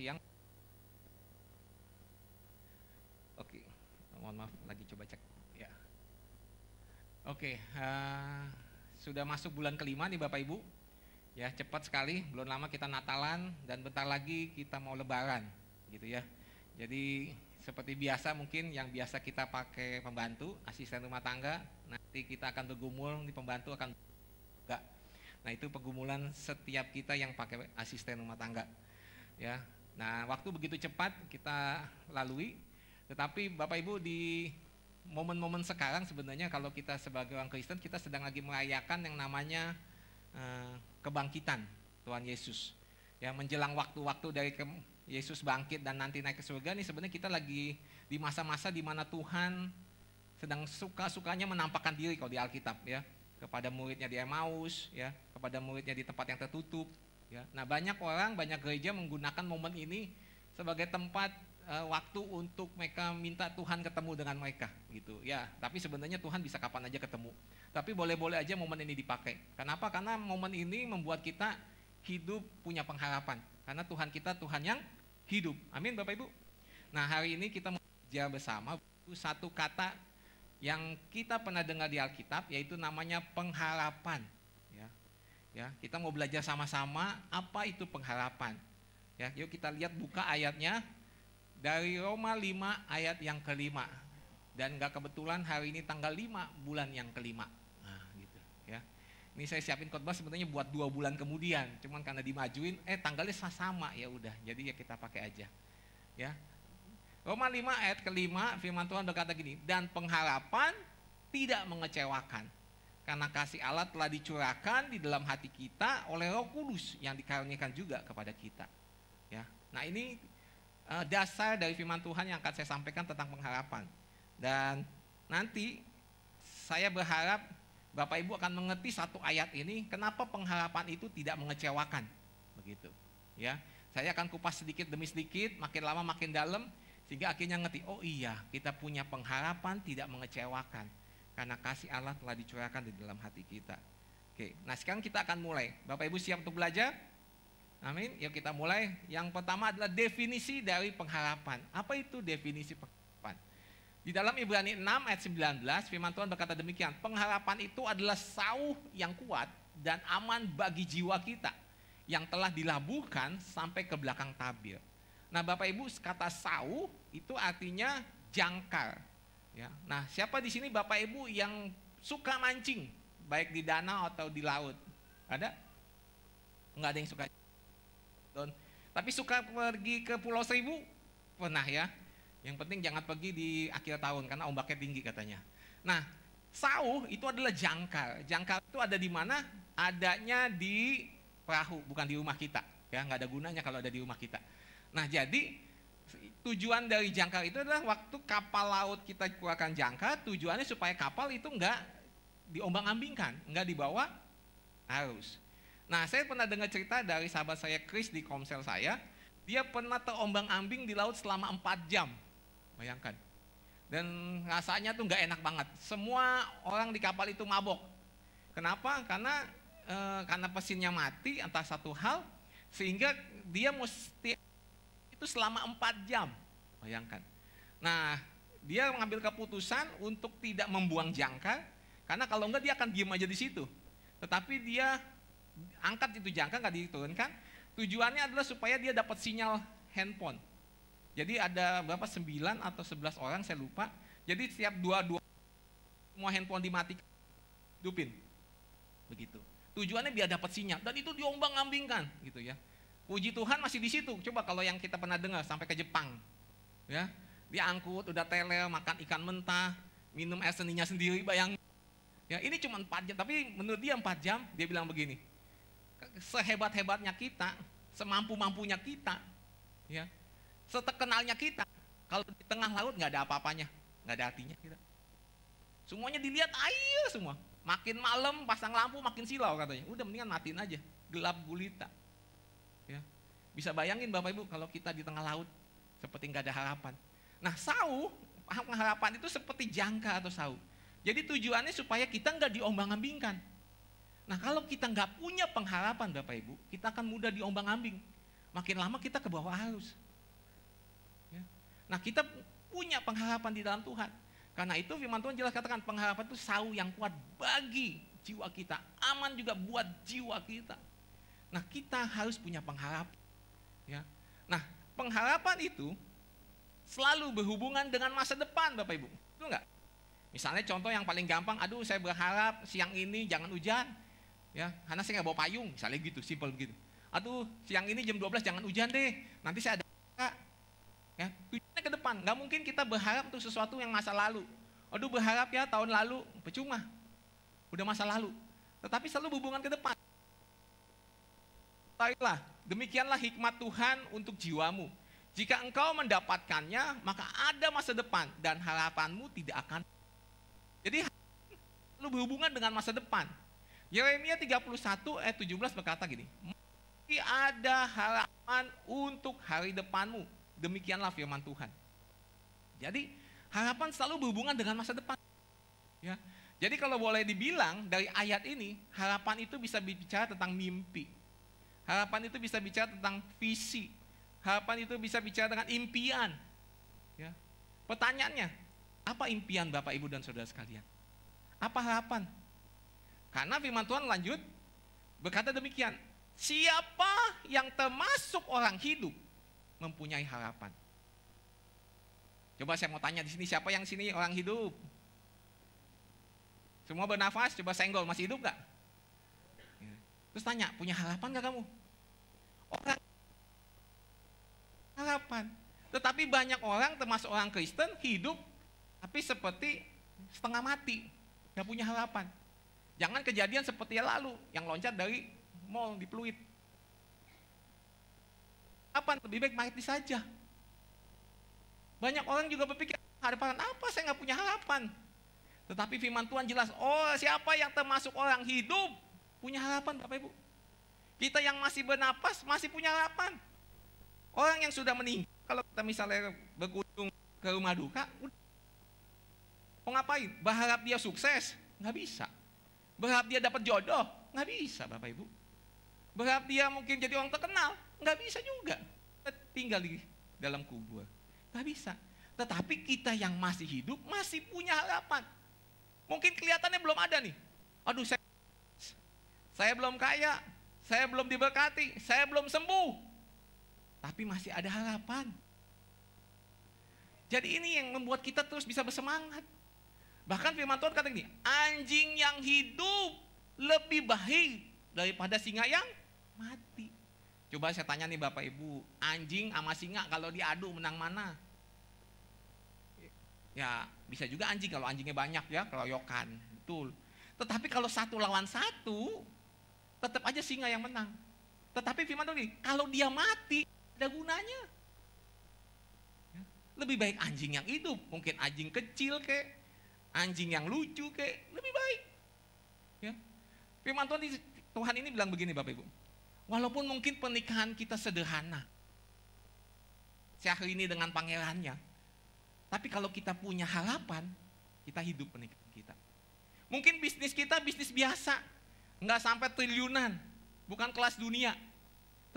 siang. Oke, mohon maaf lagi coba cek. Ya. Oke, uh, sudah masuk bulan kelima nih Bapak Ibu. Ya, cepat sekali. Belum lama kita Natalan dan bentar lagi kita mau Lebaran, gitu ya. Jadi seperti biasa mungkin yang biasa kita pakai pembantu, asisten rumah tangga, nanti kita akan bergumul di pembantu akan enggak. Nah, itu pergumulan setiap kita yang pakai asisten rumah tangga ya. Nah, waktu begitu cepat kita lalui, tetapi Bapak Ibu di momen-momen sekarang sebenarnya kalau kita sebagai orang Kristen kita sedang lagi merayakan yang namanya uh, kebangkitan Tuhan Yesus. Yang menjelang waktu-waktu dari ke, Yesus bangkit dan nanti naik ke surga nih sebenarnya kita lagi di masa-masa di mana Tuhan sedang suka-sukanya menampakkan diri kalau di Alkitab ya. Kepada muridnya di Emmaus ya. Kepada muridnya di tempat yang tertutup Ya. Nah banyak orang, banyak gereja menggunakan momen ini sebagai tempat uh, waktu untuk mereka minta Tuhan ketemu dengan mereka gitu ya. Tapi sebenarnya Tuhan bisa kapan aja ketemu. Tapi boleh-boleh aja momen ini dipakai. Kenapa? Karena momen ini membuat kita hidup punya pengharapan. Karena Tuhan kita Tuhan yang hidup. Amin Bapak Ibu. Nah hari ini kita mau belajar bersama satu kata yang kita pernah dengar di Alkitab yaitu namanya pengharapan. Ya, kita mau belajar sama-sama apa itu pengharapan. Ya, yuk kita lihat buka ayatnya dari Roma 5 ayat yang kelima. Dan nggak kebetulan hari ini tanggal 5 bulan yang kelima. Nah, gitu, ya. Ini saya siapin khotbah sebenarnya buat dua bulan kemudian, cuman karena dimajuin, eh tanggalnya sama ya udah, jadi ya kita pakai aja. Ya, Roma 5 ayat kelima firman Tuhan berkata gini, dan pengharapan tidak mengecewakan karena kasih Allah telah dicurahkan di dalam hati kita oleh Roh Kudus yang dikaruniakan juga kepada kita. Ya. Nah, ini uh, dasar dari firman Tuhan yang akan saya sampaikan tentang pengharapan. Dan nanti saya berharap Bapak Ibu akan mengerti satu ayat ini kenapa pengharapan itu tidak mengecewakan. Begitu. Ya. Saya akan kupas sedikit demi sedikit, makin lama makin dalam sehingga akhirnya ngerti, oh iya, kita punya pengharapan tidak mengecewakan karena kasih Allah telah dicurahkan di dalam hati kita. Oke, nah sekarang kita akan mulai. Bapak Ibu siap untuk belajar? Amin. Yuk kita mulai. Yang pertama adalah definisi dari pengharapan. Apa itu definisi pengharapan? Di dalam Ibrani 6 ayat 19 firman Tuhan berkata demikian, pengharapan itu adalah sauh yang kuat dan aman bagi jiwa kita yang telah dilabuhkan sampai ke belakang tabir. Nah Bapak Ibu kata sauh itu artinya jangkar Ya. Nah, siapa di sini Bapak Ibu yang suka mancing, baik di danau atau di laut? Ada? Enggak ada yang suka. Don. Tapi suka pergi ke Pulau Seribu? Pernah ya. Yang penting jangan pergi di akhir tahun karena ombaknya tinggi katanya. Nah, sauh itu adalah jangkar. Jangkar itu ada di mana? Adanya di perahu, bukan di rumah kita. Ya, nggak ada gunanya kalau ada di rumah kita. Nah, jadi tujuan dari jangkar itu adalah waktu kapal laut kita keluarkan jangkar, tujuannya supaya kapal itu enggak diombang-ambingkan, enggak dibawa arus. Nah, saya pernah dengar cerita dari sahabat saya Chris di komsel saya, dia pernah terombang-ambing di laut selama 4 jam. Bayangkan. Dan rasanya tuh enggak enak banget. Semua orang di kapal itu mabok. Kenapa? Karena e, karena mesinnya mati entah satu hal sehingga dia mesti itu selama empat jam. Bayangkan. Nah, dia mengambil keputusan untuk tidak membuang jangkar, karena kalau enggak dia akan diam aja di situ. Tetapi dia angkat itu jangkar nggak diturunkan. Tujuannya adalah supaya dia dapat sinyal handphone. Jadi ada berapa sembilan atau sebelas orang saya lupa. Jadi setiap dua dua semua handphone dimatikan, dupin, begitu. Tujuannya biar dapat sinyal dan itu diombang-ambingkan gitu ya. Puji Tuhan masih di situ. Coba kalau yang kita pernah dengar sampai ke Jepang. Ya, dia angkut, udah teler, makan ikan mentah, minum air seninya sendiri, bayang. Ya, ini cuma 4 jam, tapi menurut dia 4 jam, dia bilang begini. Sehebat-hebatnya kita, semampu-mampunya kita, ya, seterkenalnya kita, kalau di tengah laut nggak ada apa-apanya, nggak ada artinya kita. Semuanya dilihat air semua. Makin malam pasang lampu makin silau katanya. Udah mendingan matiin aja, gelap gulita. Ya. Bisa bayangin Bapak Ibu kalau kita di tengah laut seperti nggak ada harapan. Nah sau, harapan itu seperti jangka atau sau. Jadi tujuannya supaya kita nggak diombang-ambingkan. Nah kalau kita nggak punya pengharapan Bapak Ibu, kita akan mudah diombang-ambing. Makin lama kita ke bawah arus. Ya. Nah kita punya pengharapan di dalam Tuhan. Karena itu firman Tuhan jelas katakan pengharapan itu sau yang kuat bagi jiwa kita. Aman juga buat jiwa kita. Nah kita harus punya pengharapan. Ya. Nah pengharapan itu selalu berhubungan dengan masa depan Bapak Ibu. Itu enggak? Misalnya contoh yang paling gampang, aduh saya berharap siang ini jangan hujan. Ya, karena saya nggak bawa payung, misalnya gitu, simpel begitu. Aduh, siang ini jam 12 jangan hujan deh. Nanti saya ada ya, tujuannya ke depan. Nggak mungkin kita berharap untuk sesuatu yang masa lalu. Aduh, berharap ya tahun lalu, percuma. Udah masa lalu. Tetapi selalu berhubungan ke depan. Baiklah, demikianlah hikmat Tuhan untuk jiwamu. Jika engkau mendapatkannya, maka ada masa depan dan harapanmu tidak akan. Jadi lu berhubungan dengan masa depan. Yeremia 31 ayat 17 berkata gini, Masih ada harapan untuk hari depanmu. Demikianlah firman Tuhan. Jadi harapan selalu berhubungan dengan masa depan. Ya. Jadi kalau boleh dibilang dari ayat ini, harapan itu bisa bicara tentang mimpi. Harapan itu bisa bicara tentang visi, Harapan itu bisa bicara dengan impian. Ya. Pertanyaannya, apa impian Bapak, Ibu, dan Saudara sekalian? Apa harapan? Karena firman Tuhan lanjut berkata demikian, siapa yang termasuk orang hidup mempunyai harapan. Coba saya mau tanya di sini, siapa yang sini orang hidup? Semua bernafas, coba senggol, masih hidup gak? Ya. Terus tanya, punya harapan gak kamu? Orang harapan. Tetapi banyak orang termasuk orang Kristen hidup tapi seperti setengah mati, nggak punya harapan. Jangan kejadian seperti yang lalu, yang loncat dari mall di Pluit. Apa lebih baik mati saja. Banyak orang juga berpikir, harapan apa saya nggak punya harapan. Tetapi firman Tuhan jelas, oh siapa yang termasuk orang hidup punya harapan Bapak Ibu. Kita yang masih bernapas masih punya harapan. Orang yang sudah meninggal, kalau kita misalnya berkunjung ke rumah duka, mau ngapain? Berharap dia sukses? Nggak bisa. Berharap dia dapat jodoh? Nggak bisa Bapak Ibu. Berharap dia mungkin jadi orang terkenal? Nggak bisa juga. Tinggal di dalam kubur. Nggak bisa. Tetapi kita yang masih hidup masih punya harapan. Mungkin kelihatannya belum ada nih. Aduh saya, saya belum kaya, saya belum diberkati, saya belum sembuh. Tapi masih ada harapan. Jadi ini yang membuat kita terus bisa bersemangat. Bahkan firman Tuhan kata gini, anjing yang hidup lebih baik daripada singa yang mati. Coba saya tanya nih Bapak Ibu, anjing sama singa kalau diadu menang mana? Ya bisa juga anjing kalau anjingnya banyak ya, keroyokan, betul. Tetapi kalau satu lawan satu, tetap aja singa yang menang. Tetapi firman Tuhan kalau dia mati, ada gunanya. Ya. Lebih baik anjing yang hidup, mungkin anjing kecil kek, anjing yang lucu kek, lebih baik. Ya. Firman Tuhan, Tuhan ini bilang begini Bapak Ibu, walaupun mungkin pernikahan kita sederhana, ini dengan pangerannya, tapi kalau kita punya harapan, kita hidup pernikahan kita. Mungkin bisnis kita bisnis biasa, nggak sampai triliunan, bukan kelas dunia.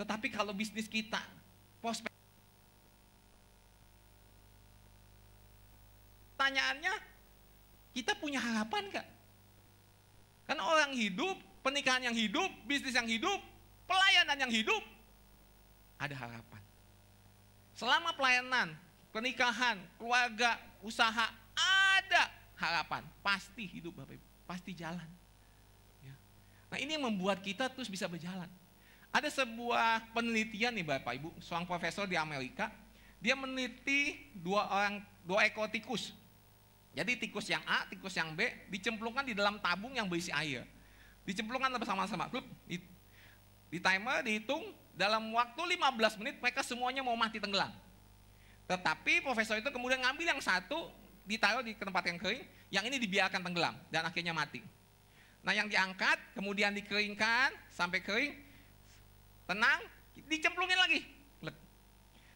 Tetapi kalau bisnis kita prospek. Pertanyaannya, kita punya harapan gak? Karena orang hidup, pernikahan yang hidup, bisnis yang hidup, pelayanan yang hidup, ada harapan. Selama pelayanan, pernikahan, keluarga, usaha, ada harapan. Pasti hidup Bapak Ibu, pasti jalan. Nah ini yang membuat kita terus bisa berjalan. Ada sebuah penelitian nih Bapak Ibu, seorang profesor di Amerika, dia meneliti dua orang dua ekor tikus. Jadi tikus yang A, tikus yang B dicemplungkan di dalam tabung yang berisi air. Dicemplungkan bersama-sama. Di, di timer dihitung dalam waktu 15 menit mereka semuanya mau mati tenggelam. Tetapi profesor itu kemudian ngambil yang satu ditaruh di tempat yang kering, yang ini dibiarkan tenggelam dan akhirnya mati. Nah yang diangkat kemudian dikeringkan sampai kering, tenang, dicemplungin lagi.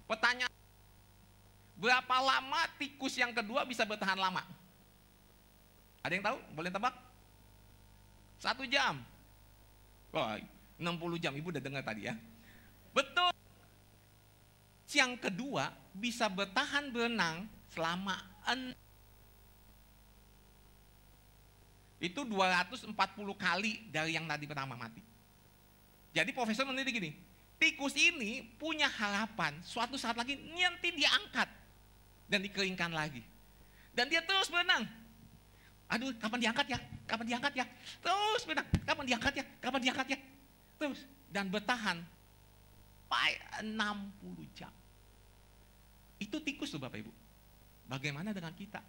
Pertanyaan, berapa lama tikus yang kedua bisa bertahan lama? Ada yang tahu? Boleh tebak? Satu jam. Wah, 60 jam. Ibu udah dengar tadi ya. Betul. Yang kedua, bisa bertahan berenang selama en itu 240 kali dari yang tadi pertama mati. Jadi profesor meneliti gini, tikus ini punya harapan suatu saat lagi nanti diangkat dan dikeringkan lagi. Dan dia terus berenang. Aduh, kapan diangkat ya? Kapan diangkat ya? Terus berenang. Kapan diangkat ya? Kapan diangkat ya? Terus. Dan bertahan sampai 60 jam. Itu tikus tuh Bapak Ibu. Bagaimana dengan kita?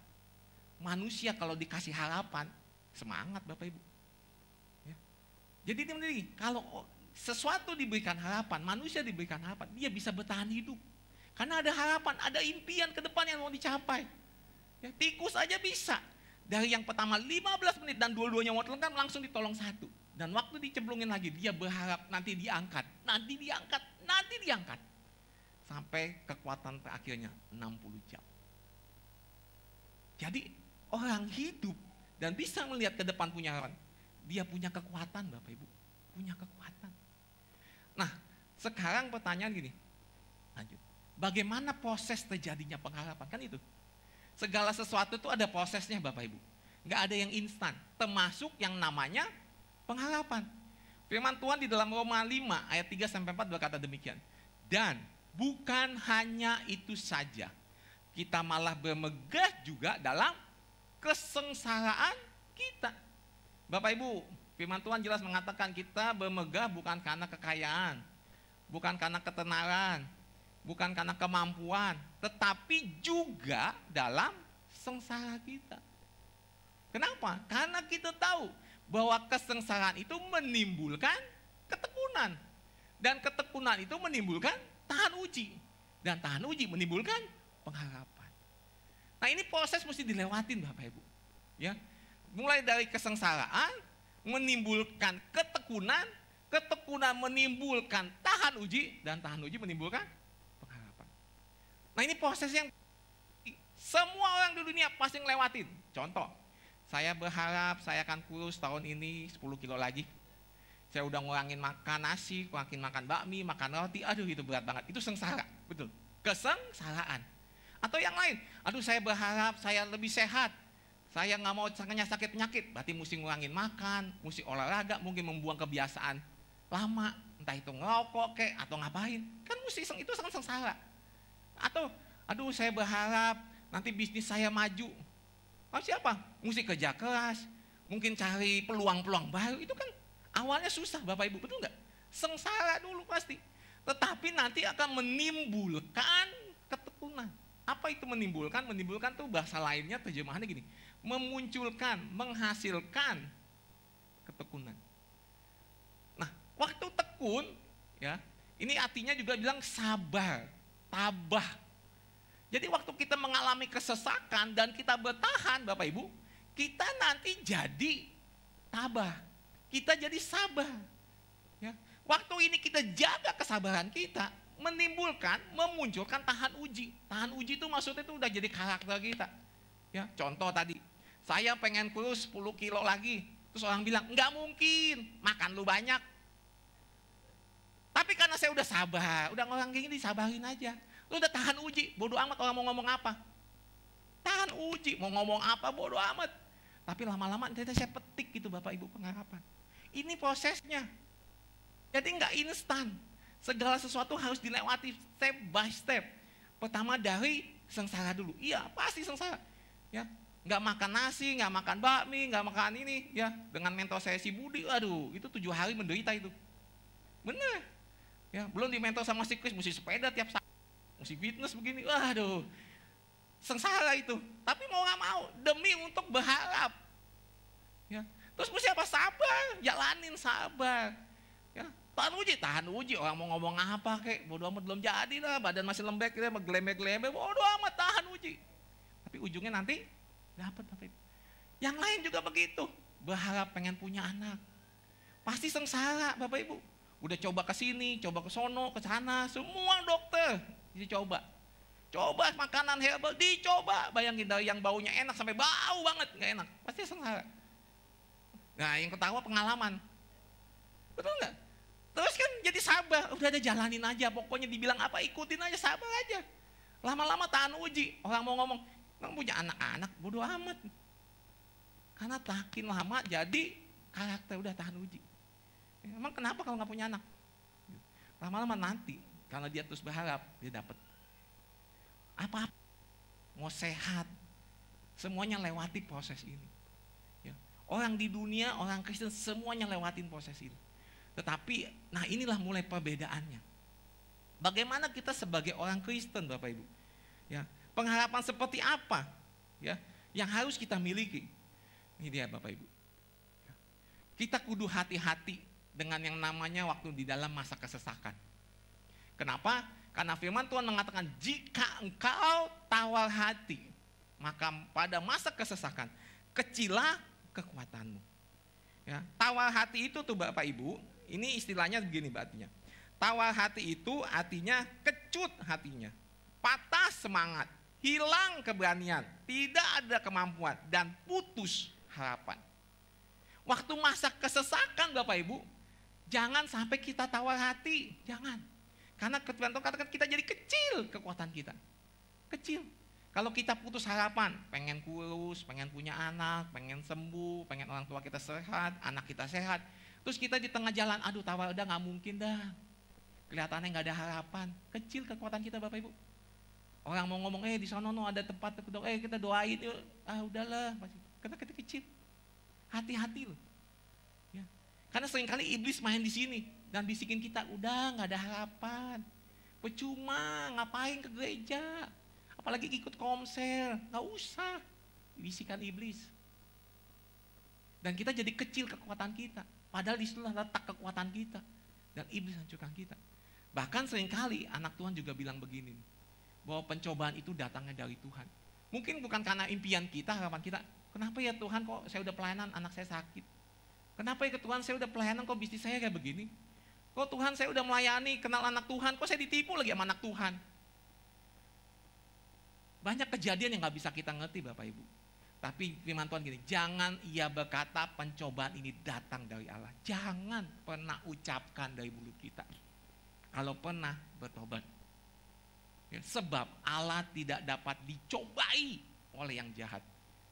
Manusia kalau dikasih harapan, semangat Bapak Ibu. Ya. Jadi dia menjadi kalau sesuatu diberikan harapan, manusia diberikan harapan, dia bisa bertahan hidup. Karena ada harapan, ada impian ke depan yang mau dicapai. Ya, tikus aja bisa. Dari yang pertama 15 menit dan dua-duanya mau terlengkap langsung ditolong satu. Dan waktu dicemplungin lagi, dia berharap nanti diangkat, nanti diangkat, nanti diangkat. Sampai kekuatan terakhirnya 60 jam. Jadi orang hidup dan bisa melihat ke depan punya harapan. Dia punya kekuatan Bapak Ibu. Punya kekuatan. Nah sekarang pertanyaan gini. Lanjut. Bagaimana proses terjadinya pengharapan? Kan itu. Segala sesuatu itu ada prosesnya Bapak Ibu. Nggak ada yang instan. Termasuk yang namanya pengharapan. Firman Tuhan di dalam Roma 5 ayat 3 sampai 4 berkata demikian. Dan bukan hanya itu saja. Kita malah bermegah juga dalam kesengsaraan kita. Bapak Ibu, firman Tuhan jelas mengatakan kita bermegah bukan karena kekayaan, bukan karena ketenaran, bukan karena kemampuan, tetapi juga dalam sengsara kita. Kenapa? Karena kita tahu bahwa kesengsaraan itu menimbulkan ketekunan. Dan ketekunan itu menimbulkan tahan uji. Dan tahan uji menimbulkan pengharapan. Nah ini proses mesti dilewatin Bapak Ibu. Ya, Mulai dari kesengsaraan, menimbulkan ketekunan, ketekunan menimbulkan tahan uji, dan tahan uji menimbulkan pengharapan. Nah ini proses yang semua orang di dunia pasti ngelewatin. Contoh, saya berharap saya akan kurus tahun ini 10 kilo lagi. Saya udah ngurangin makan nasi, ngurangin makan bakmi, makan roti. Aduh itu berat banget. Itu sengsara, betul. Kesengsaraan. Atau yang lain, aduh saya berharap saya lebih sehat. Saya nggak mau sakitnya sakit penyakit, berarti mesti ngurangin makan, mesti olahraga, mungkin membuang kebiasaan lama, entah itu ngerokok kek atau ngapain. Kan mesti itu sangat sengsara. Atau aduh saya berharap nanti bisnis saya maju. Oh siapa? Mesti kerja keras, mungkin cari peluang-peluang baru. Itu kan awalnya susah Bapak Ibu, betul nggak? Sengsara dulu pasti. Tetapi nanti akan menimbulkan ketekunan. Apa itu menimbulkan? Menimbulkan tuh bahasa lainnya terjemahannya gini. Memunculkan, menghasilkan ketekunan. Nah, waktu tekun, ya, ini artinya juga bilang sabar, tabah, jadi waktu kita mengalami kesesakan dan kita bertahan Bapak Ibu, kita nanti jadi tabah. Kita jadi sabar. Ya. Waktu ini kita jaga kesabaran kita, menimbulkan, memunculkan tahan uji. Tahan uji itu maksudnya itu udah jadi karakter kita. Ya, contoh tadi, saya pengen kurus 10 kilo lagi. Terus orang bilang, enggak mungkin, makan lu banyak. Tapi karena saya udah sabar, udah orang gini disabarin aja. Lu udah tahan uji, bodoh amat orang mau ngomong apa. Tahan uji, mau ngomong apa bodoh amat. Tapi lama-lama nanti saya petik gitu Bapak Ibu pengharapan. Ini prosesnya. Jadi nggak instan. Segala sesuatu harus dilewati step by step. Pertama dari sengsara dulu. Iya, pasti sengsara. Ya, nggak makan nasi, nggak makan bakmi, nggak makan ini, ya dengan mentor saya si Budi, aduh itu tujuh hari menderita itu, bener, ya belum di mentor sama si Chris mesti sepeda tiap saat, mesti fitness begini, waduh, sengsara itu. Tapi mau nggak mau demi untuk berharap. Ya. Terus mesti apa? Sabar, jalanin sabar. Ya. Tahan uji, tahan uji. Orang mau ngomong apa kek, bodo amat belum jadi lah. Badan masih lembek, kita gelembek-gelembek, bodo amat tahan uji. Tapi ujungnya nanti dapat Bapak Ibu. Yang lain juga begitu. Berharap pengen punya anak. Pasti sengsara Bapak Udah coba ke sini, coba ke sono, ke sana, semua dokter dicoba. Coba makanan herbal, dicoba. Bayangin dari yang baunya enak sampai bau banget, nggak enak. Pasti sengsara. Nah yang ketawa pengalaman. Betul nggak? Terus kan jadi sabar, udah ada jalanin aja. Pokoknya dibilang apa ikutin aja, sabar aja. Lama-lama tahan uji. Orang mau ngomong, kamu punya anak-anak, bodoh amat. Karena takin lama jadi karakter udah tahan uji. Emang kenapa kalau nggak punya anak? Lama-lama nanti, kalau dia terus berharap, dia dapat apa, apa mau sehat, semuanya lewati proses ini. Ya. Orang di dunia, orang Kristen semuanya lewatin proses ini. Tetapi, nah inilah mulai perbedaannya. Bagaimana kita sebagai orang Kristen, Bapak Ibu? Ya, pengharapan seperti apa? Ya, yang harus kita miliki. Ini dia, Bapak Ibu. Ya. Kita kudu hati-hati dengan yang namanya waktu di dalam masa kesesakan. Kenapa? Karena firman Tuhan mengatakan jika engkau tawar hati, maka pada masa kesesakan kecilah kekuatanmu. Ya, tawar hati itu tuh Bapak Ibu, ini istilahnya begini artinya. Tawar hati itu artinya kecut hatinya, patah semangat, hilang keberanian, tidak ada kemampuan dan putus harapan. Waktu masa kesesakan Bapak Ibu, jangan sampai kita tawar hati, jangan. Karena Tuhan katakan kita jadi kecil kekuatan kita. Kecil. Kalau kita putus harapan, pengen kurus, pengen punya anak, pengen sembuh, pengen orang tua kita sehat, anak kita sehat. Terus kita di tengah jalan, aduh tawar udah gak mungkin dah. Kelihatannya gak ada harapan. Kecil kekuatan kita Bapak Ibu. Orang mau ngomong, eh di sana no ada tempat, eh kita doain yuk. Ah udahlah, karena kita kecil. Hati-hati loh. Ya. Karena sering kali iblis main di sini dan bisikin kita, udah nggak ada harapan. Percuma, ngapain ke gereja? Apalagi ikut komsel, nggak usah. Bisikan iblis. Dan kita jadi kecil kekuatan kita. Padahal di situ letak kekuatan kita. Dan iblis hancurkan kita. Bahkan sering kali anak Tuhan juga bilang begini. Bahwa pencobaan itu datangnya dari Tuhan. Mungkin bukan karena impian kita, harapan kita. Kenapa ya Tuhan kok saya udah pelayanan, anak saya sakit. Kenapa ya Tuhan saya udah pelayanan kok bisnis saya kayak begini. Kok Tuhan saya udah melayani, kenal anak Tuhan, kok saya ditipu lagi sama anak Tuhan. Banyak kejadian yang gak bisa kita ngerti Bapak Ibu. Tapi firman Tuhan gini, jangan ia berkata pencobaan ini datang dari Allah. Jangan pernah ucapkan dari mulut kita. Kalau pernah bertobat. Ya, sebab Allah tidak dapat dicobai oleh yang jahat.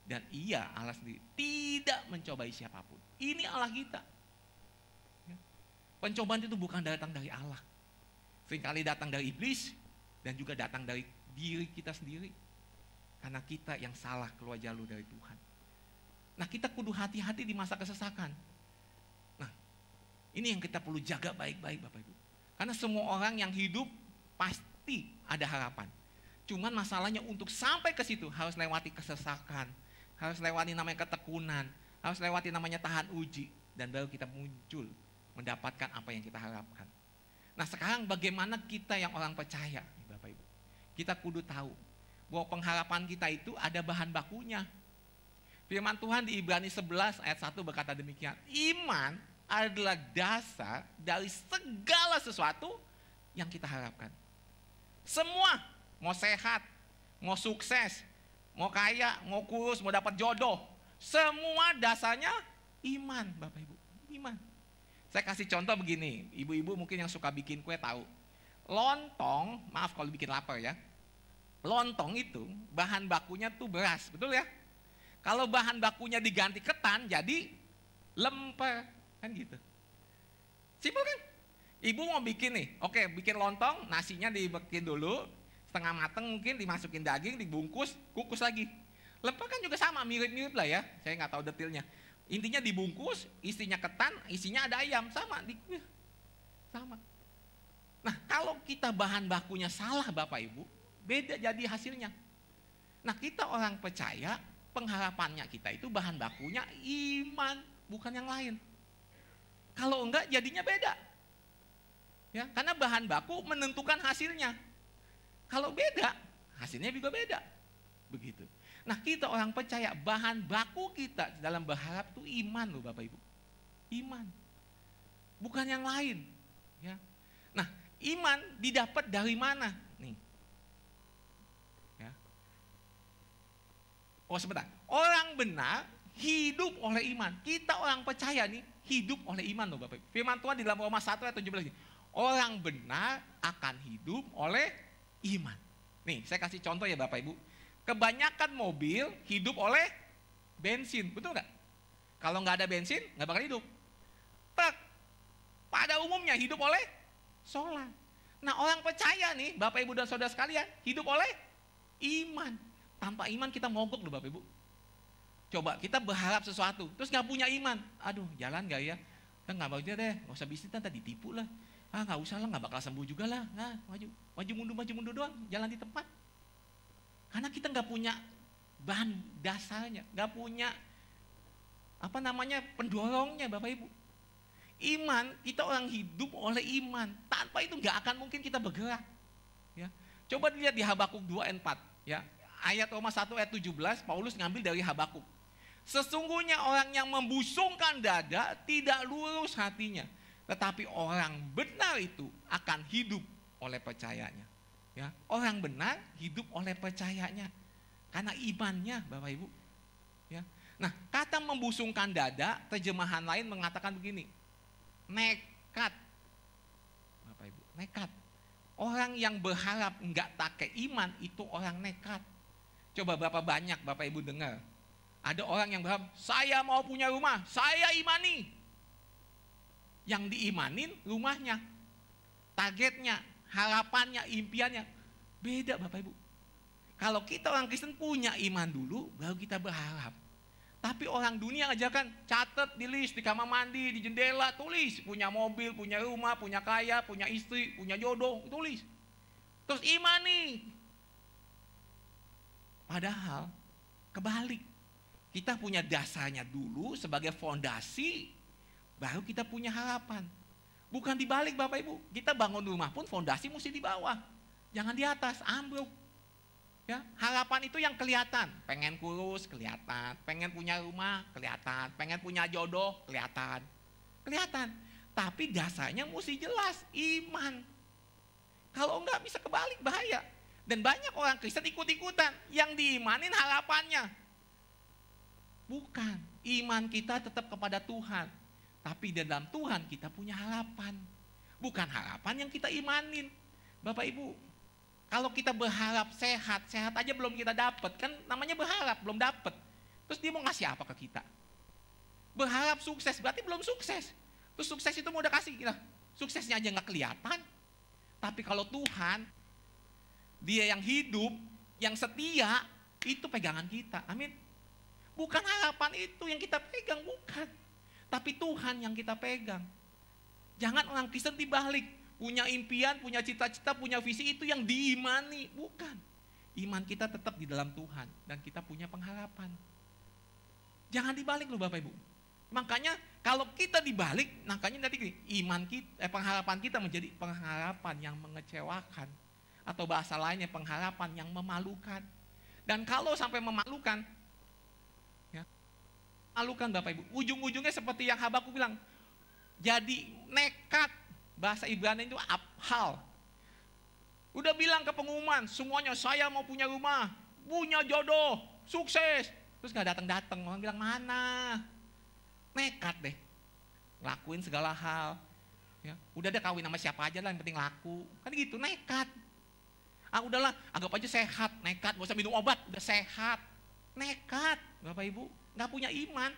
Dan ia Allah sendiri tidak mencobai siapa pun. Ini Allah kita. Pencobaan itu bukan datang dari Allah. Seringkali datang dari iblis dan juga datang dari diri kita sendiri. Karena kita yang salah keluar jalur dari Tuhan. Nah kita kudu hati-hati di masa kesesakan. Nah ini yang kita perlu jaga baik-baik Bapak Ibu. Karena semua orang yang hidup pasti ada harapan. Cuman masalahnya untuk sampai ke situ harus lewati kesesakan. Harus lewati namanya ketekunan. Harus lewati namanya tahan uji. Dan baru kita muncul mendapatkan apa yang kita harapkan. Nah sekarang bagaimana kita yang orang percaya, Bapak Ibu? Kita kudu tahu bahwa pengharapan kita itu ada bahan bakunya. Firman Tuhan di Ibrani 11 ayat 1 berkata demikian. Iman adalah dasar dari segala sesuatu yang kita harapkan. Semua, mau sehat, mau sukses, mau kaya, mau kurus, mau dapat jodoh. Semua dasarnya iman, Bapak Ibu. Iman. Saya kasih contoh begini, ibu-ibu mungkin yang suka bikin kue tahu. Lontong, maaf kalau bikin lapar ya. Lontong itu bahan bakunya tuh beras, betul ya? Kalau bahan bakunya diganti ketan jadi lemper, kan gitu. Simpel kan? Ibu mau bikin nih, oke bikin lontong, nasinya dibikin dulu, setengah mateng mungkin dimasukin daging, dibungkus, kukus lagi. Lemper kan juga sama, mirip-mirip lah ya, saya nggak tahu detailnya. Intinya dibungkus, isinya ketan, isinya ada ayam, sama. Di, sama. Nah kalau kita bahan bakunya salah Bapak Ibu, beda jadi hasilnya. Nah kita orang percaya, pengharapannya kita itu bahan bakunya iman, bukan yang lain. Kalau enggak jadinya beda. Ya, karena bahan baku menentukan hasilnya. Kalau beda, hasilnya juga beda. Begitu. Nah kita orang percaya bahan baku kita dalam berharap itu iman loh Bapak Ibu. Iman. Bukan yang lain. Ya. Nah iman didapat dari mana? Nih. Oh sebentar. Orang benar hidup oleh iman. Kita orang percaya nih hidup oleh iman loh Bapak. Firman Tuhan di dalam Roma 1 ayat 17 ini. Orang benar akan hidup oleh iman. Nih saya kasih contoh ya Bapak Ibu. Kebanyakan mobil hidup oleh bensin, betul nggak? Kalau nggak ada bensin, nggak bakal hidup. Truk pada umumnya hidup oleh solar. Nah orang percaya nih, Bapak Ibu dan Saudara sekalian, hidup oleh iman. Tanpa iman kita mogok loh Bapak Ibu. Coba kita berharap sesuatu, terus nggak punya iman. Aduh jalan nggak ya? Kan nggak mau deh, nggak usah bisnis tadi tipu lah. Ah nggak usah lah, nggak bakal sembuh juga lah. Nah maju, maju mundur, maju mundur doang, jalan di tempat. Karena kita nggak punya bahan dasarnya, nggak punya apa namanya pendorongnya Bapak Ibu. Iman, kita orang hidup oleh iman. Tanpa itu nggak akan mungkin kita bergerak. Ya. Coba dilihat di Habakuk 2 ayat 4. Ya. Ayat Roma 1 ayat 17, Paulus ngambil dari Habakuk. Sesungguhnya orang yang membusungkan dada tidak lurus hatinya. Tetapi orang benar itu akan hidup oleh percayanya. Ya, orang benar hidup oleh percayanya karena imannya, Bapak Ibu. Ya. Nah, kata membusungkan dada, terjemahan lain mengatakan begini. Nekat. Bapak Ibu, nekat. Orang yang berharap enggak pakai iman itu orang nekat. Coba berapa banyak Bapak Ibu dengar. Ada orang yang berharap, saya mau punya rumah, saya imani. Yang diimanin rumahnya, targetnya, harapannya, impiannya. Beda Bapak Ibu. Kalau kita orang Kristen punya iman dulu, baru kita berharap. Tapi orang dunia aja kan catat di list, di kamar mandi, di jendela, tulis. Punya mobil, punya rumah, punya kaya, punya istri, punya jodoh, tulis. Terus imani. Padahal kebalik. Kita punya dasarnya dulu sebagai fondasi, baru kita punya harapan. Bukan dibalik Bapak Ibu. Kita bangun rumah pun fondasi mesti di bawah. Jangan di atas, ambruk. Ya, harapan itu yang kelihatan. Pengen kurus, kelihatan. Pengen punya rumah, kelihatan. Pengen punya jodoh, kelihatan. Kelihatan. Tapi dasarnya mesti jelas, iman. Kalau enggak bisa kebalik, bahaya. Dan banyak orang Kristen ikut-ikutan. Yang diimanin harapannya. Bukan. Iman kita tetap kepada Tuhan. Tapi di dalam Tuhan kita punya harapan. Bukan harapan yang kita imanin. Bapak Ibu, kalau kita berharap sehat, sehat aja belum kita dapat, kan namanya berharap, belum dapat. Terus dia mau ngasih apa ke kita? Berharap sukses, berarti belum sukses. Terus sukses itu mau udah kasih kita. Suksesnya aja nggak kelihatan. Tapi kalau Tuhan, dia yang hidup, yang setia, itu pegangan kita. Amin. Bukan harapan itu yang kita pegang, bukan. Tapi Tuhan yang kita pegang. Jangan orang Kristen dibalik punya impian, punya cita-cita, punya visi itu yang diimani, bukan. Iman kita tetap di dalam Tuhan dan kita punya pengharapan. Jangan dibalik loh Bapak Ibu. Makanya kalau kita dibalik, makanya nanti gini, iman kita, eh, pengharapan kita menjadi pengharapan yang mengecewakan. Atau bahasa lainnya pengharapan yang memalukan. Dan kalau sampai memalukan, ya, malukan Bapak Ibu. Ujung-ujungnya seperti yang Habakuk bilang, jadi nekat bahasa Ibrani itu abhal. Udah bilang ke pengumuman, semuanya saya mau punya rumah, punya jodoh, sukses. Terus gak datang-datang, orang bilang mana? Nekat deh, lakuin segala hal. Ya, udah deh kawin sama siapa aja lah, yang penting laku. Kan gitu, nekat. Ah udahlah, anggap aja sehat, nekat, gak usah minum obat, udah sehat. Nekat, Bapak Ibu, nggak punya iman.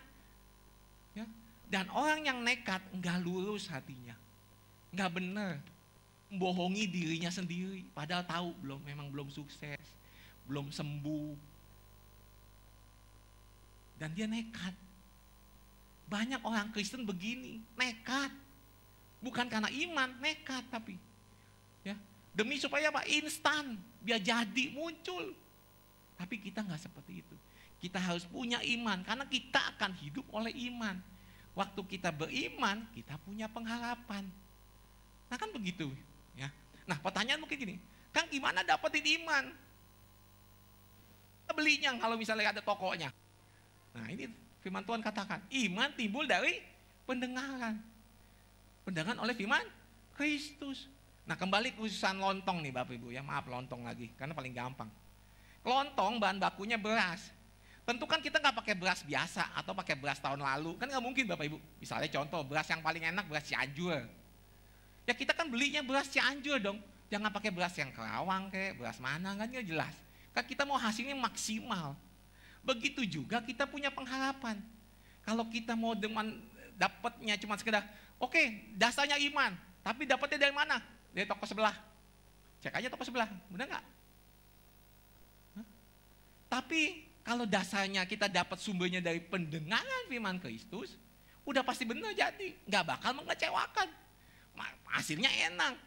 Ya. Dan orang yang nekat nggak lurus hatinya nggak benar membohongi dirinya sendiri padahal tahu belum memang belum sukses belum sembuh dan dia nekat banyak orang Kristen begini nekat bukan karena iman nekat tapi demi supaya apa instan biar jadi muncul tapi kita nggak seperti itu kita harus punya iman karena kita akan hidup oleh iman waktu kita beriman kita punya pengharapan Nah kan begitu. ya. Nah pertanyaan mungkin gini, Kang gimana dapetin iman? Belinya kalau misalnya ada tokonya. Nah ini firman Tuhan katakan, iman timbul dari pendengaran. Pendengaran oleh firman Kristus. Nah kembali ke urusan lontong nih Bapak Ibu ya, maaf lontong lagi, karena paling gampang. Lontong bahan bakunya beras. tentu kan kita nggak pakai beras biasa atau pakai beras tahun lalu. Kan nggak mungkin Bapak Ibu. Misalnya contoh, beras yang paling enak beras Cianjur. Ya kita kan belinya beras Cianjur dong. Jangan pakai beras yang Kerawang kayak beras mana kan nggak jelas. Kan kita mau hasilnya maksimal. Begitu juga kita punya pengharapan. Kalau kita mau dengan dapatnya cuma sekedar, oke okay, dasarnya iman, tapi dapatnya dari mana? Dari toko sebelah. Cek aja toko sebelah, benar nggak? Tapi kalau dasarnya kita dapat sumbernya dari pendengaran firman Kristus, udah pasti benar jadi, nggak bakal mengecewakan. Hasilnya enak.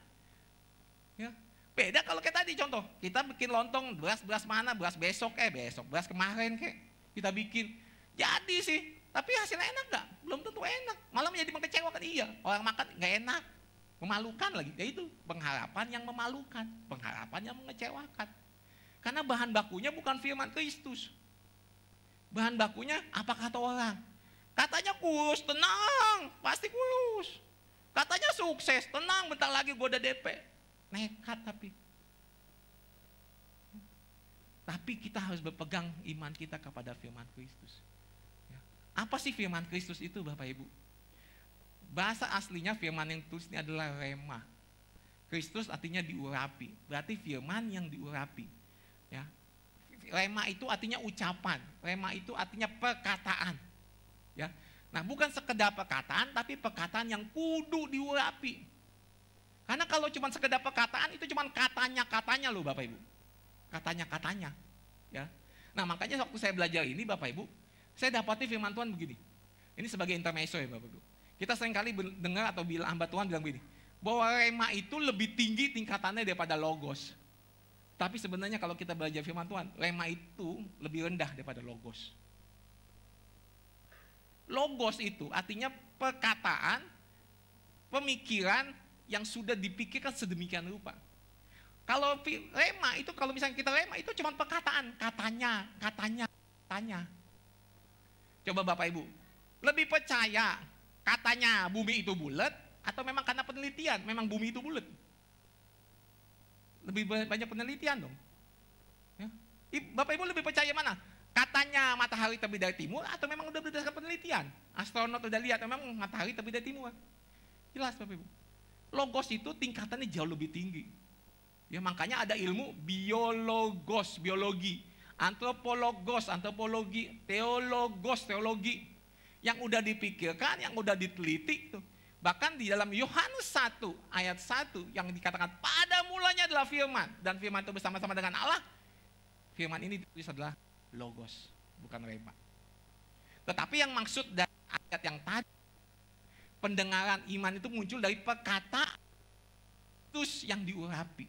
Ya. Beda kalau kayak tadi contoh, kita bikin lontong beras-beras mana, beras besok eh besok, beras kemarin kayak kita bikin. Jadi sih, tapi hasilnya enak nggak? Belum tentu enak. Malah menjadi mengecewakan iya. Orang makan nggak enak, memalukan lagi. Ya itu pengharapan yang memalukan, pengharapan yang mengecewakan. Karena bahan bakunya bukan firman Kristus. Bahan bakunya apa kata orang? Katanya kurus, tenang, pasti kurus. Katanya sukses, tenang, bentar lagi gue udah DP. Nekat tapi. Tapi kita harus berpegang iman kita kepada firman Kristus. Ya. Apa sih firman Kristus itu Bapak Ibu? Bahasa aslinya firman yang tulis ini adalah rema. Kristus artinya diurapi. Berarti firman yang diurapi. Ya. Rema itu artinya ucapan, rema itu artinya perkataan. Ya. Nah, bukan sekedar perkataan tapi perkataan yang kudu diurapi. Karena kalau cuma sekedar perkataan itu cuma katanya-katanya loh Bapak Ibu. Katanya-katanya. Ya. Nah, makanya waktu saya belajar ini Bapak Ibu, saya dapati firman Tuhan begini. Ini sebagai intermezzo ya Bapak Ibu. Kita sering kali dengar atau bilang hamba Tuhan bilang begini, bahwa rema itu lebih tinggi tingkatannya daripada logos. Tapi sebenarnya kalau kita belajar firman Tuhan, lema itu lebih rendah daripada logos. Logos itu artinya perkataan, pemikiran yang sudah dipikirkan sedemikian rupa. Kalau lema itu kalau misalnya kita lema itu cuma perkataan, katanya, katanya, tanya. Coba Bapak Ibu, lebih percaya katanya bumi itu bulat atau memang karena penelitian memang bumi itu bulat? lebih banyak penelitian dong. Ya. Bapak Ibu lebih percaya mana? Katanya matahari terbit dari timur atau memang udah berdasarkan penelitian? Astronot udah lihat memang matahari terbit dari timur. Jelas Bapak Ibu. Logos itu tingkatannya jauh lebih tinggi. Ya makanya ada ilmu biologos, biologi, antropologos, antropologi, teologos, teologi yang udah dipikirkan, yang udah diteliti tuh Bahkan di dalam Yohanes 1 ayat 1 yang dikatakan pada mulanya adalah firman dan firman itu bersama-sama dengan Allah. Firman ini ditulis adalah logos, bukan rema. Tetapi yang maksud dari ayat yang tadi pendengaran iman itu muncul dari perkataan terus yang diurapi.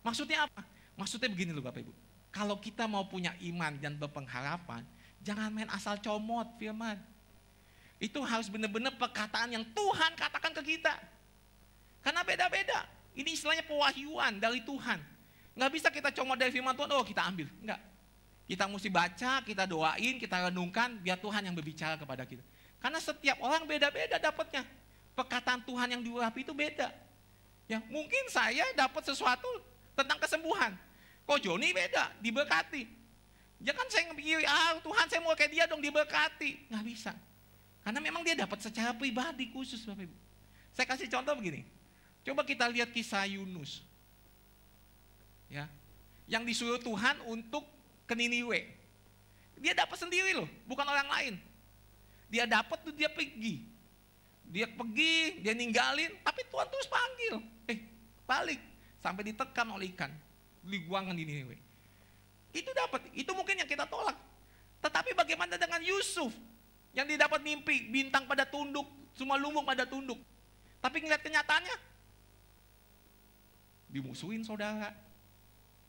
Maksudnya apa? Maksudnya begini loh Bapak Ibu. Kalau kita mau punya iman dan berpengharapan, jangan main asal comot firman itu harus benar-benar perkataan yang Tuhan katakan ke kita. Karena beda-beda. Ini istilahnya pewahyuan dari Tuhan. Nggak bisa kita comot dari firman Tuhan, oh kita ambil. Enggak. Kita mesti baca, kita doain, kita renungkan, biar Tuhan yang berbicara kepada kita. Karena setiap orang beda-beda dapatnya. Perkataan Tuhan yang diurapi itu beda. Ya, mungkin saya dapat sesuatu tentang kesembuhan. Kok Joni beda, diberkati. Jangan saya pikir, ah Tuhan saya mau kayak dia dong diberkati. Nggak bisa. Karena memang dia dapat secara pribadi khusus Bapak Ibu. Saya kasih contoh begini. Coba kita lihat kisah Yunus. Ya. Yang disuruh Tuhan untuk ke Niniwe. Dia dapat sendiri loh, bukan orang lain. Dia dapat tuh dia pergi. Dia pergi, dia ninggalin, tapi Tuhan terus panggil. Eh, balik. Sampai ditekan oleh ikan. Dibuangkan di Niniwe. Itu dapat, itu mungkin yang kita tolak. Tetapi bagaimana dengan Yusuf? Yang didapat mimpi, bintang pada tunduk, semua lumbung pada tunduk. Tapi ngeliat kenyataannya, dimusuhin saudara,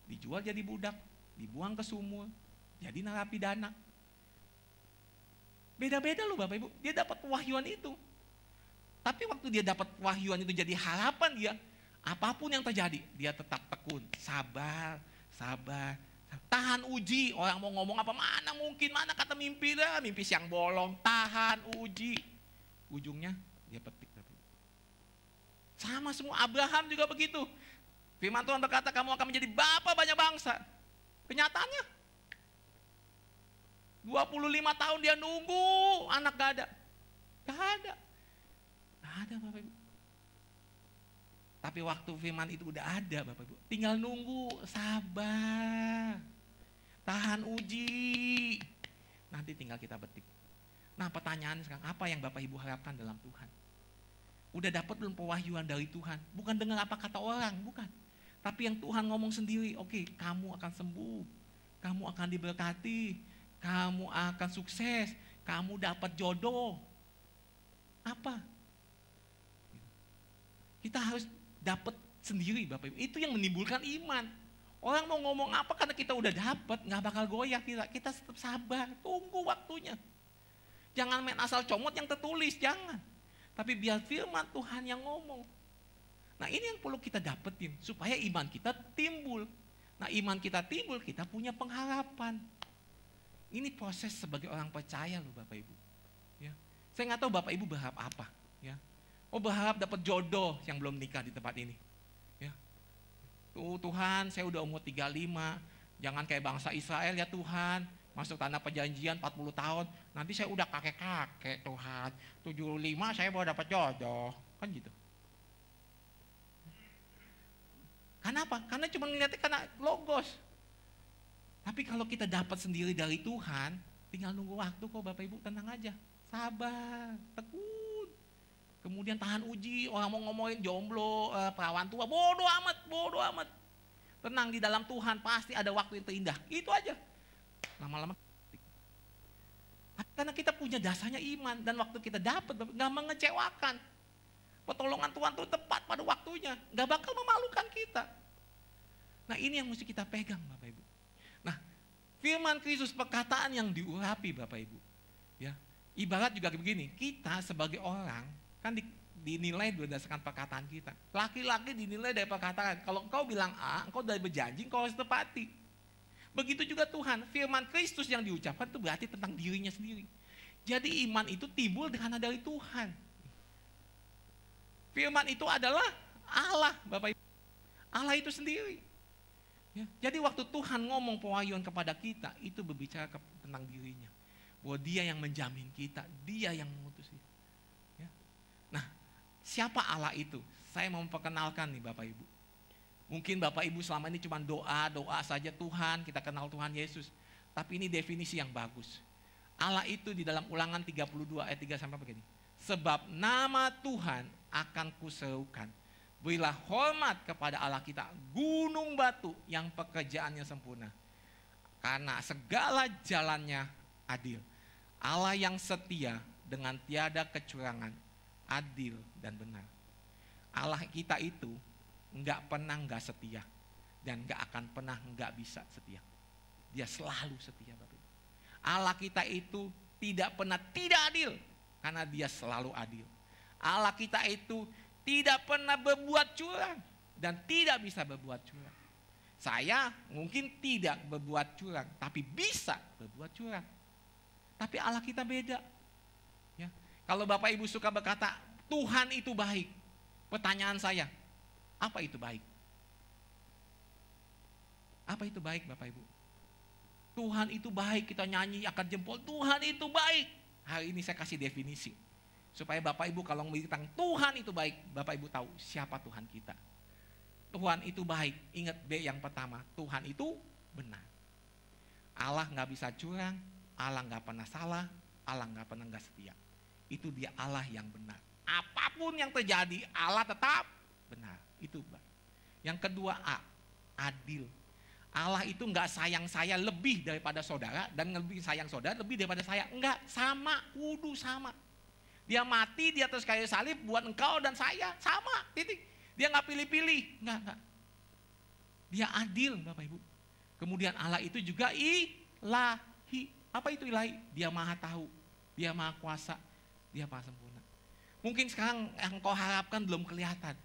dijual jadi budak, dibuang ke sumur, jadi narapidana. Beda-beda loh Bapak Ibu, dia dapat wahyuan itu. Tapi waktu dia dapat wahyuan itu jadi harapan dia, apa pun yang terjadi, dia tetap tekun, sabar, sabar, Tahan uji, orang mau ngomong apa, mana mungkin, mana kata mimpi dah, mimpi siang bolong, tahan uji. Ujungnya dia petik. Sama semua, Abraham juga begitu. Firman Tuhan berkata, kamu akan menjadi bapak banyak bangsa. Kenyataannya, 25 tahun dia nunggu, anak gak ada. Gak ada. Gak ada Bapak Ibu. Tapi waktu firman itu udah ada Bapak Ibu. Tinggal nunggu, sabar. Tahan uji. Nanti tinggal kita betik. Nah pertanyaan sekarang, apa yang Bapak Ibu harapkan dalam Tuhan? Udah dapat belum pewahyuan dari Tuhan? Bukan dengar apa kata orang, bukan. Tapi yang Tuhan ngomong sendiri, oke okay, kamu akan sembuh. Kamu akan diberkati. Kamu akan sukses. Kamu dapat jodoh. Apa? Kita harus dapat sendiri Bapak Ibu. Itu yang menimbulkan iman. Orang mau ngomong apa karena kita udah dapat, nggak bakal goyah kita. Kita tetap sabar, tunggu waktunya. Jangan main asal comot yang tertulis, jangan. Tapi biar firman Tuhan yang ngomong. Nah ini yang perlu kita dapetin supaya iman kita timbul. Nah iman kita timbul, kita punya pengharapan. Ini proses sebagai orang percaya loh Bapak Ibu. Ya. Saya nggak tahu Bapak Ibu berharap apa. Ya. Oh berharap dapat jodoh yang belum nikah di tempat ini. Ya. Tuh Tuhan saya udah umur 35, jangan kayak bangsa Israel ya Tuhan. Masuk tanah perjanjian 40 tahun, nanti saya udah kakek-kakek Tuhan. 75 saya baru dapat jodoh. Kan gitu. Karena apa? Karena cuma melihatnya karena logos. Tapi kalau kita dapat sendiri dari Tuhan, tinggal nunggu waktu kok Bapak Ibu tenang aja. Sabar, tekun Kemudian tahan uji, orang mau ngomongin jomblo, eh, perawan tua, bodoh amat, bodoh amat. Tenang di dalam Tuhan, pasti ada waktu yang terindah. Itu aja. Lama-lama karena kita punya dasarnya iman dan waktu kita dapat nggak mengecewakan. Pertolongan Tuhan itu tepat pada waktunya, nggak bakal memalukan kita. Nah ini yang mesti kita pegang Bapak Ibu. Nah firman Kristus perkataan yang diurapi Bapak Ibu. Ya, ibarat juga begini, kita sebagai orang Kan di, dinilai berdasarkan perkataan kita. Laki-laki dinilai dari perkataan. Kalau engkau bilang A, engkau dari berjanji, engkau harus tepati. Begitu juga Tuhan, firman Kristus yang diucapkan itu berarti tentang dirinya sendiri. Jadi iman itu timbul karena dari Tuhan. Firman itu adalah Allah, Bapak Ibu. Allah itu sendiri. Ya, jadi waktu Tuhan ngomong pewahyuan kepada kita, itu berbicara tentang dirinya. Bahwa dia yang menjamin kita, dia yang. Siapa Allah itu? Saya mau memperkenalkan nih Bapak Ibu. Mungkin Bapak Ibu selama ini cuma doa, doa saja Tuhan, kita kenal Tuhan Yesus. Tapi ini definisi yang bagus. Allah itu di dalam ulangan 32 ayat 3 sampai begini. Sebab nama Tuhan akan kuserukan. Berilah hormat kepada Allah kita, gunung batu yang pekerjaannya sempurna. Karena segala jalannya adil. Allah yang setia dengan tiada kecurangan adil dan benar. Allah kita itu nggak pernah nggak setia dan nggak akan pernah nggak bisa setia. Dia selalu setia Bapak Allah kita itu tidak pernah tidak adil karena dia selalu adil. Allah kita itu tidak pernah berbuat curang dan tidak bisa berbuat curang. Saya mungkin tidak berbuat curang, tapi bisa berbuat curang. Tapi Allah kita beda. Kalau Bapak Ibu suka berkata, Tuhan itu baik. Pertanyaan saya, apa itu baik? Apa itu baik Bapak Ibu? Tuhan itu baik, kita nyanyi akan jempol, Tuhan itu baik. Hari ini saya kasih definisi. Supaya Bapak Ibu kalau bilang Tuhan itu baik, Bapak Ibu tahu siapa Tuhan kita. Tuhan itu baik, ingat B yang pertama, Tuhan itu benar. Allah nggak bisa curang, Allah nggak pernah salah, Allah nggak pernah nggak setia itu dia Allah yang benar. Apa pun yang terjadi, Allah tetap benar. Itu Yang kedua A, adil. Allah itu nggak sayang saya lebih daripada saudara dan lebih sayang saudara lebih daripada saya. Enggak, sama, kudu sama. Dia mati di atas kayu salib buat engkau dan saya, sama, titik. Dia nggak pilih-pilih, enggak, enggak. Dia adil, Bapak Ibu. Kemudian Allah itu juga ilahi. Apa itu ilahi? Dia maha tahu, dia maha kuasa, dia maha sempurna. Mungkin sekarang yang kau harapkan belum kelihatan.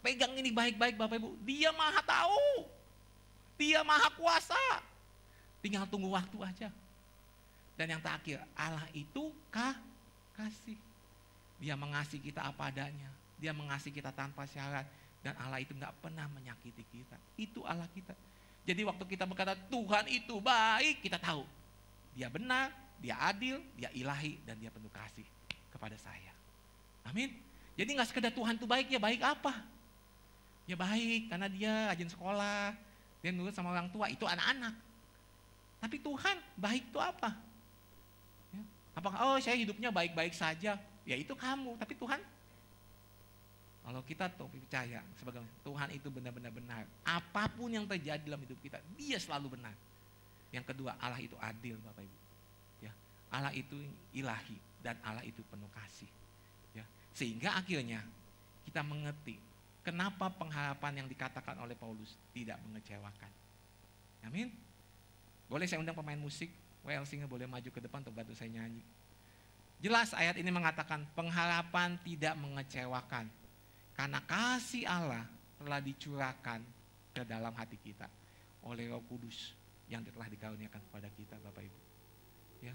Pegang ini baik-baik Bapak Ibu. Dia maha tahu. Dia maha kuasa. Tinggal tunggu waktu aja. Dan yang terakhir, Allah itu kah kasih. Dia mengasihi kita apa adanya. Dia mengasihi kita tanpa syarat. Dan Allah itu nggak pernah menyakiti kita. Itu Allah kita. Jadi waktu kita berkata Tuhan itu baik, kita tahu. Dia benar, dia adil, dia ilahi, dan dia penuh kasih kepada saya. Amin. Jadi nggak sekedar Tuhan itu baik, ya baik apa? Ya baik, karena dia rajin sekolah, dia nurut sama orang tua, itu anak-anak. Tapi Tuhan baik itu apa? Ya. Apakah, oh saya hidupnya baik-baik saja, ya itu kamu, tapi Tuhan kalau kita tahu percaya sebagai Tuhan itu benar-benar benar. Apa pun yang terjadi dalam hidup kita, dia selalu benar. Yang kedua, Allah itu adil Bapak Ibu. Ya, Allah itu ilahi dan Allah itu penuh kasih. Ya, sehingga akhirnya kita mengerti kenapa pengharapan yang dikatakan oleh Paulus tidak mengecewakan. Amin. Boleh saya undang pemain musik, Well Singer boleh maju ke depan untuk bantu saya nyanyi. Jelas ayat ini mengatakan pengharapan tidak mengecewakan karena kasih Allah telah dicurahkan ke dalam hati kita oleh Roh Kudus yang telah dikaruniakan kepada kita Bapak Ibu. Ya.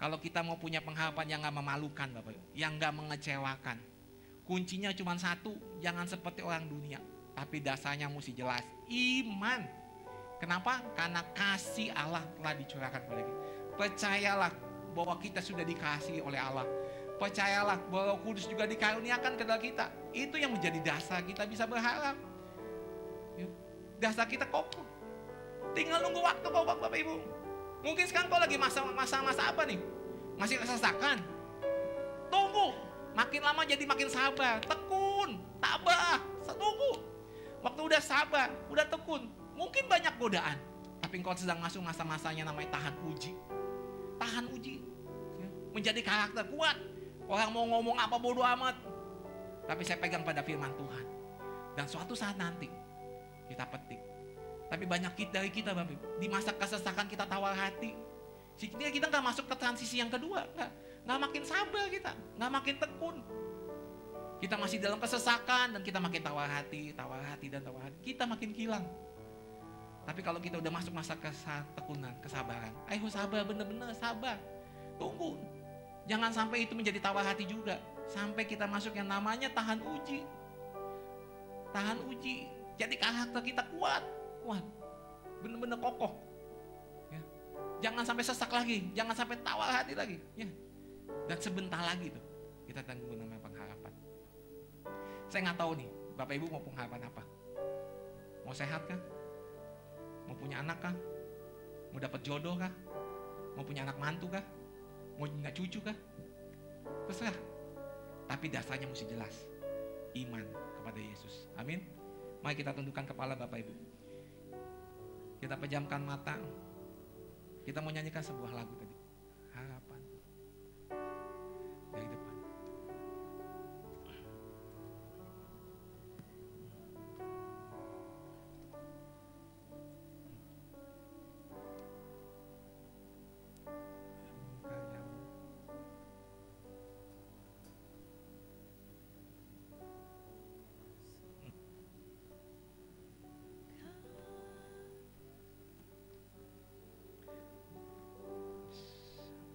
Kalau kita mau punya pengharapan yang nggak memalukan Bapak Ibu, yang nggak mengecewakan. Kuncinya cuma satu, jangan seperti orang dunia. Tapi dasarnya mesti jelas, iman. Kenapa? Karena kasih Allah telah dicurahkan kepada kita. Percayalah bahwa kita sudah dikasih oleh Allah Percayalah bahwa Kudus juga dikaruniakan ke dalam kita. Itu yang menjadi dasar kita bisa berharap. Dasar kita kokoh. Tinggal nunggu waktu kok Bapak Ibu. Mungkin sekarang kau lagi masa-masa apa nih? Masih kesesakan. Tunggu. Makin lama jadi makin sabar. Tekun. Tabah. Tunggu. Waktu udah sabar, udah tekun. Mungkin banyak godaan. Tapi engkau sedang masuk masa-masanya namanya tahan uji. Tahan uji. Ya, menjadi karakter kuat Orang mau ngomong apa bodoh amat. Tapi saya pegang pada firman Tuhan. Dan suatu saat nanti kita petik. Tapi banyak kita dari kita Bapak di masa kesesakan kita tawar hati. Sehingga kita nggak masuk ke transisi yang kedua. Nggak, nggak makin sabar kita. Nggak makin tekun. Kita masih dalam kesesakan dan kita makin tawar hati, tawar hati dan tawar hati. Kita makin hilang. Tapi kalau kita udah masuk masa ketekunan, kesabaran. Ayo sabar, bener-bener sabar. Tunggu, Jangan sampai itu menjadi tawar hati juga. Sampai kita masuk yang namanya tahan uji. Tahan uji. Jadi karakter kita kuat. Kuat. Benar-benar kokoh. Ya. Jangan sampai sesak lagi. Jangan sampai tawar hati lagi. Ya. Dan sebentar lagi tuh. Kita tanggung namanya pengharapan. Saya nggak tahu nih. Bapak Ibu mau pengharapan apa? Mau sehat kah? Mau punya anak kah? Mau dapat jodoh kah? Mau punya anak mantu kah? Mau nggak cucu kah? Terserah. Tapi dasarnya mesti jelas. Iman kepada Yesus. Amin. Mari kita tundukkan kepala Bapak Ibu. Kita pejamkan mata. Kita mau nyanyikan sebuah lagu tadi.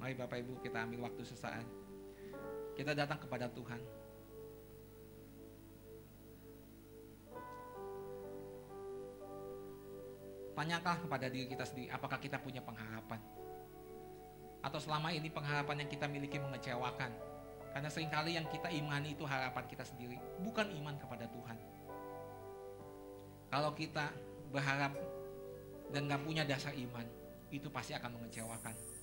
Mari Bapak Ibu kita ambil waktu sesaat. Kita datang kepada Tuhan. Tanyakan kepada diri kita sendiri, apakah kita punya pengharapan? Atau selama ini pengharapan yang kita miliki mengecewakan? Karena sering kali yang kita imani itu harapan kita sendiri, bukan iman kepada Tuhan. Kalau kita berharap dan gak punya dasar iman, itu pasti akan mengecewakan.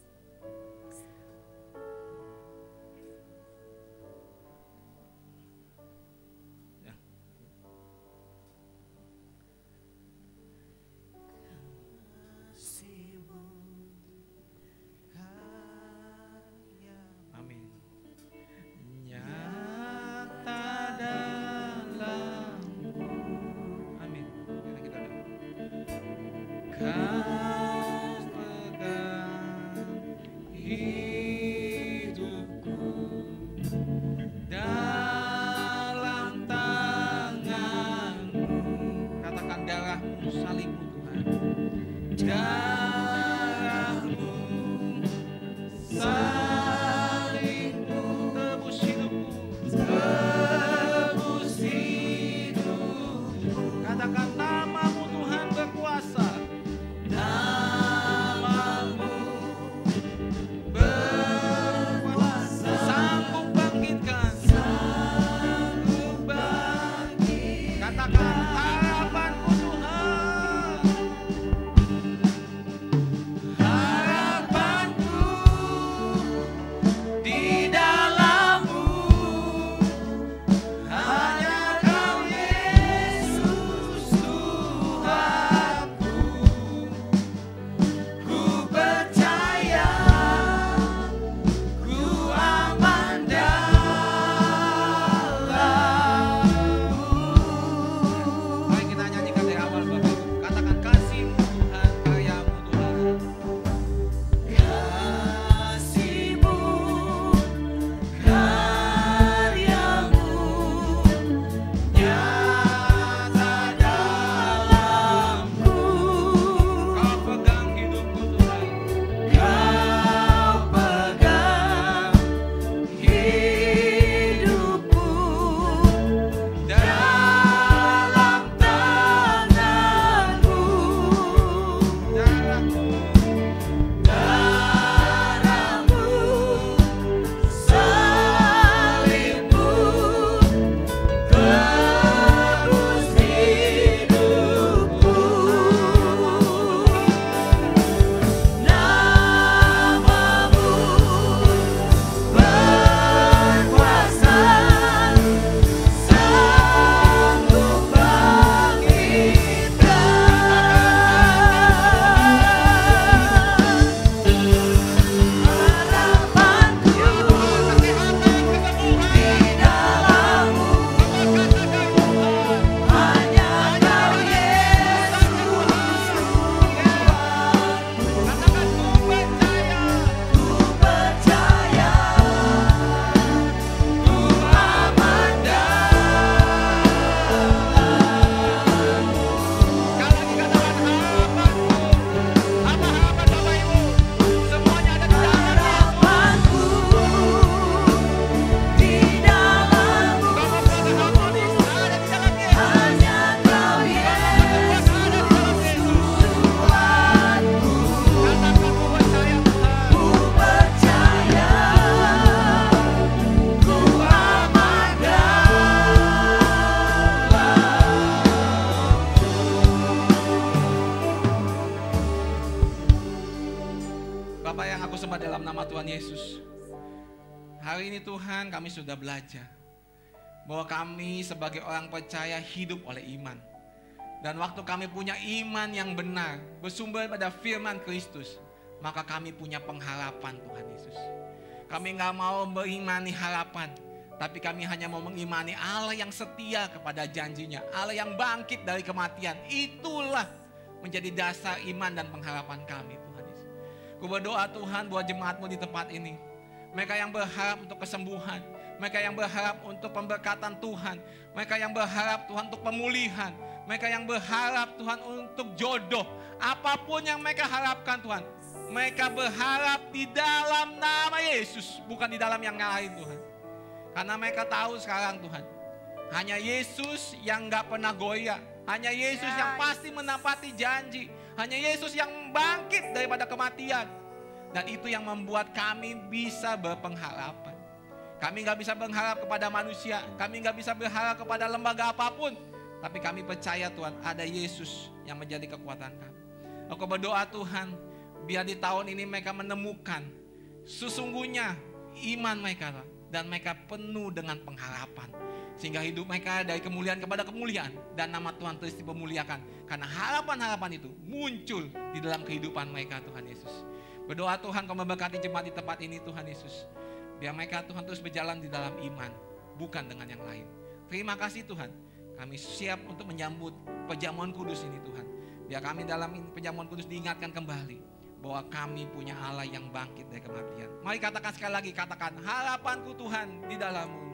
Kami sebagai orang percaya hidup oleh iman. Dan waktu kami punya iman yang benar, bersumber pada firman Kristus, maka kami punya pengharapan Tuhan Yesus. Kami nggak mau mengimani harapan, tapi kami hanya mau mengimani Allah yang setia kepada janjinya, Allah yang bangkit dari kematian. Itulah menjadi dasar iman dan pengharapan kami Tuhan Yesus. Ku berdoa Tuhan buat jemaatmu di tempat ini. Mereka yang berharap untuk kesembuhan, mereka yang berharap untuk pemberkatan Tuhan, mereka yang berharap Tuhan untuk pemulihan, mereka yang berharap Tuhan untuk jodoh, apa pun yang mereka harapkan Tuhan, mereka berharap di dalam nama Yesus, bukan di dalam yang lain Tuhan. Karena mereka tahu sekarang Tuhan, hanya Yesus yang gak pernah goyah, hanya Yesus yang pasti menapati janji, hanya Yesus yang bangkit daripada kematian. Dan itu yang membuat kami bisa berpengharapan. Kami gak bisa berharap kepada manusia, kami gak bisa berharap kepada lembaga apa pun, tapi kami percaya Tuhan ada Yesus yang menjadi kekuatan kami. Aku berdoa Tuhan, biar di tahun ini mereka menemukan sesungguhnya iman mereka dan mereka penuh dengan pengharapan. Sehingga hidup mereka dari kemuliaan kepada kemuliaan dan nama Tuhan terus dipemuliakan. Karena harapan-harapan itu muncul di dalam kehidupan mereka Tuhan Yesus. Berdoa Tuhan kau memberkati jemaat di tempat ini Tuhan Yesus. Biar mereka Tuhan terus berjalan di dalam iman, bukan dengan yang lain. Terima kasih Tuhan. Kami siap untuk menyambut perjamuan kudus ini Tuhan. Biar kami dalam perjamuan kudus diingatkan kembali bahwa kami punya Allah yang bangkit dari kematian. Mari katakan sekali lagi, katakan harapanku Tuhan di dalammu.